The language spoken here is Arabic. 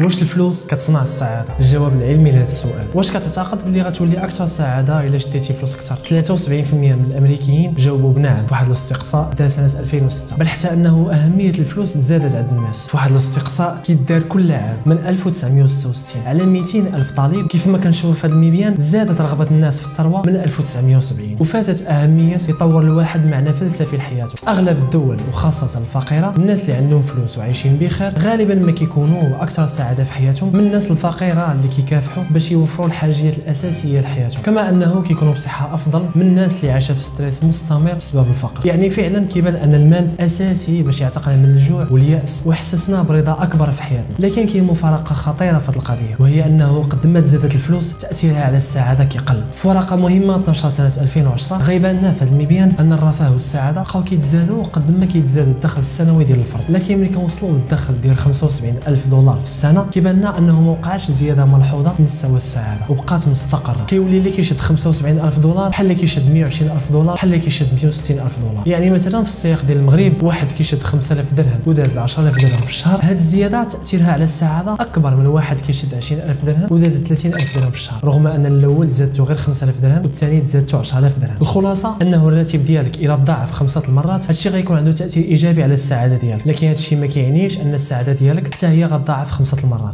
واش الفلوس كتصنع السعادة؟ الجواب العلمي لهذا السؤال. واش كتعتقد بلي غتولي أكثر سعادة إلا شديتي فلوس أكثر؟ 73% من الأمريكيين جاوبوا بنعم. واحد الاستقصاء دار سنة 2006 بل حتى أنه أهمية الفلوس تزادت عند الناس. في واحد الاستقصاء كيدار كل عام من 1966 على 200 ألف طالب كيف ما كنشوف في هذا المبيان زادت رغبة الناس في الثروة من 1970 وفاتت أهمية يطور الواحد معنى فلسفي لحياته. أغلب الدول وخاصة الفقيرة الناس اللي عندهم فلوس وعايشين بخير غالبا ما كيكونوا أكثر السعاده في حياتهم من الناس الفقيرة اللي كيكافحوا باش يوفروا الحاجيات الأساسية لحياتهم. كما أنه كيكونوا بصحة أفضل من الناس اللي عايشة في ستريس مستمر بسبب الفقر. يعني فعلا كيبان أن المال أساسي باش يعتقنا من الجوع واليأس ويحسسنا برضا أكبر في حياتنا. لكن كاين مفارقة خطيرة في هذه القضية وهي أنه قد ما تزادت الفلوس تأثيرها على السعادة كيقل. في ورقة مهمة 12 سنة 2010 غيبان لنا في المبيان أن الرفاه والسعاده بقاو كيتزادوا قد ما كيتزاد الدخل السنوي ديال الفرد. لكن ملي كنوصلوا للدخل ديال 75 ألف دولار في السنة كيبان لنا أنه ما وقعش زيادة ملحوظة في مستوى السعادة. وبقات مستقرة. كيولي اللي كيشد 75 ألف دولار بحال اللي كيشد 120 ألف دولار بحال اللي كيشد 160 ألف دولار. يعني مثلا في السياق ديال المغرب واحد كيشد 5000 درهم وداز ل 10000 درهم في الشهر. هذه الزيادة تأثيرها على السعادة أكبر من واحد كيشد 20000 درهم وداز 30000 درهم في الشهر رغم أن الأول زادته غير 5000 درهم والثاني زادته 10000 درهم. الخلاصة أنه الراتب ديالك إلى تضاعف خمسة المرات هادشي غيكون عنده تأثير إيجابي على السعادة ديالك لكن هادشي ما كيعنيش أن السعادة ديالك حتى هي غتضاعف خمسة المرات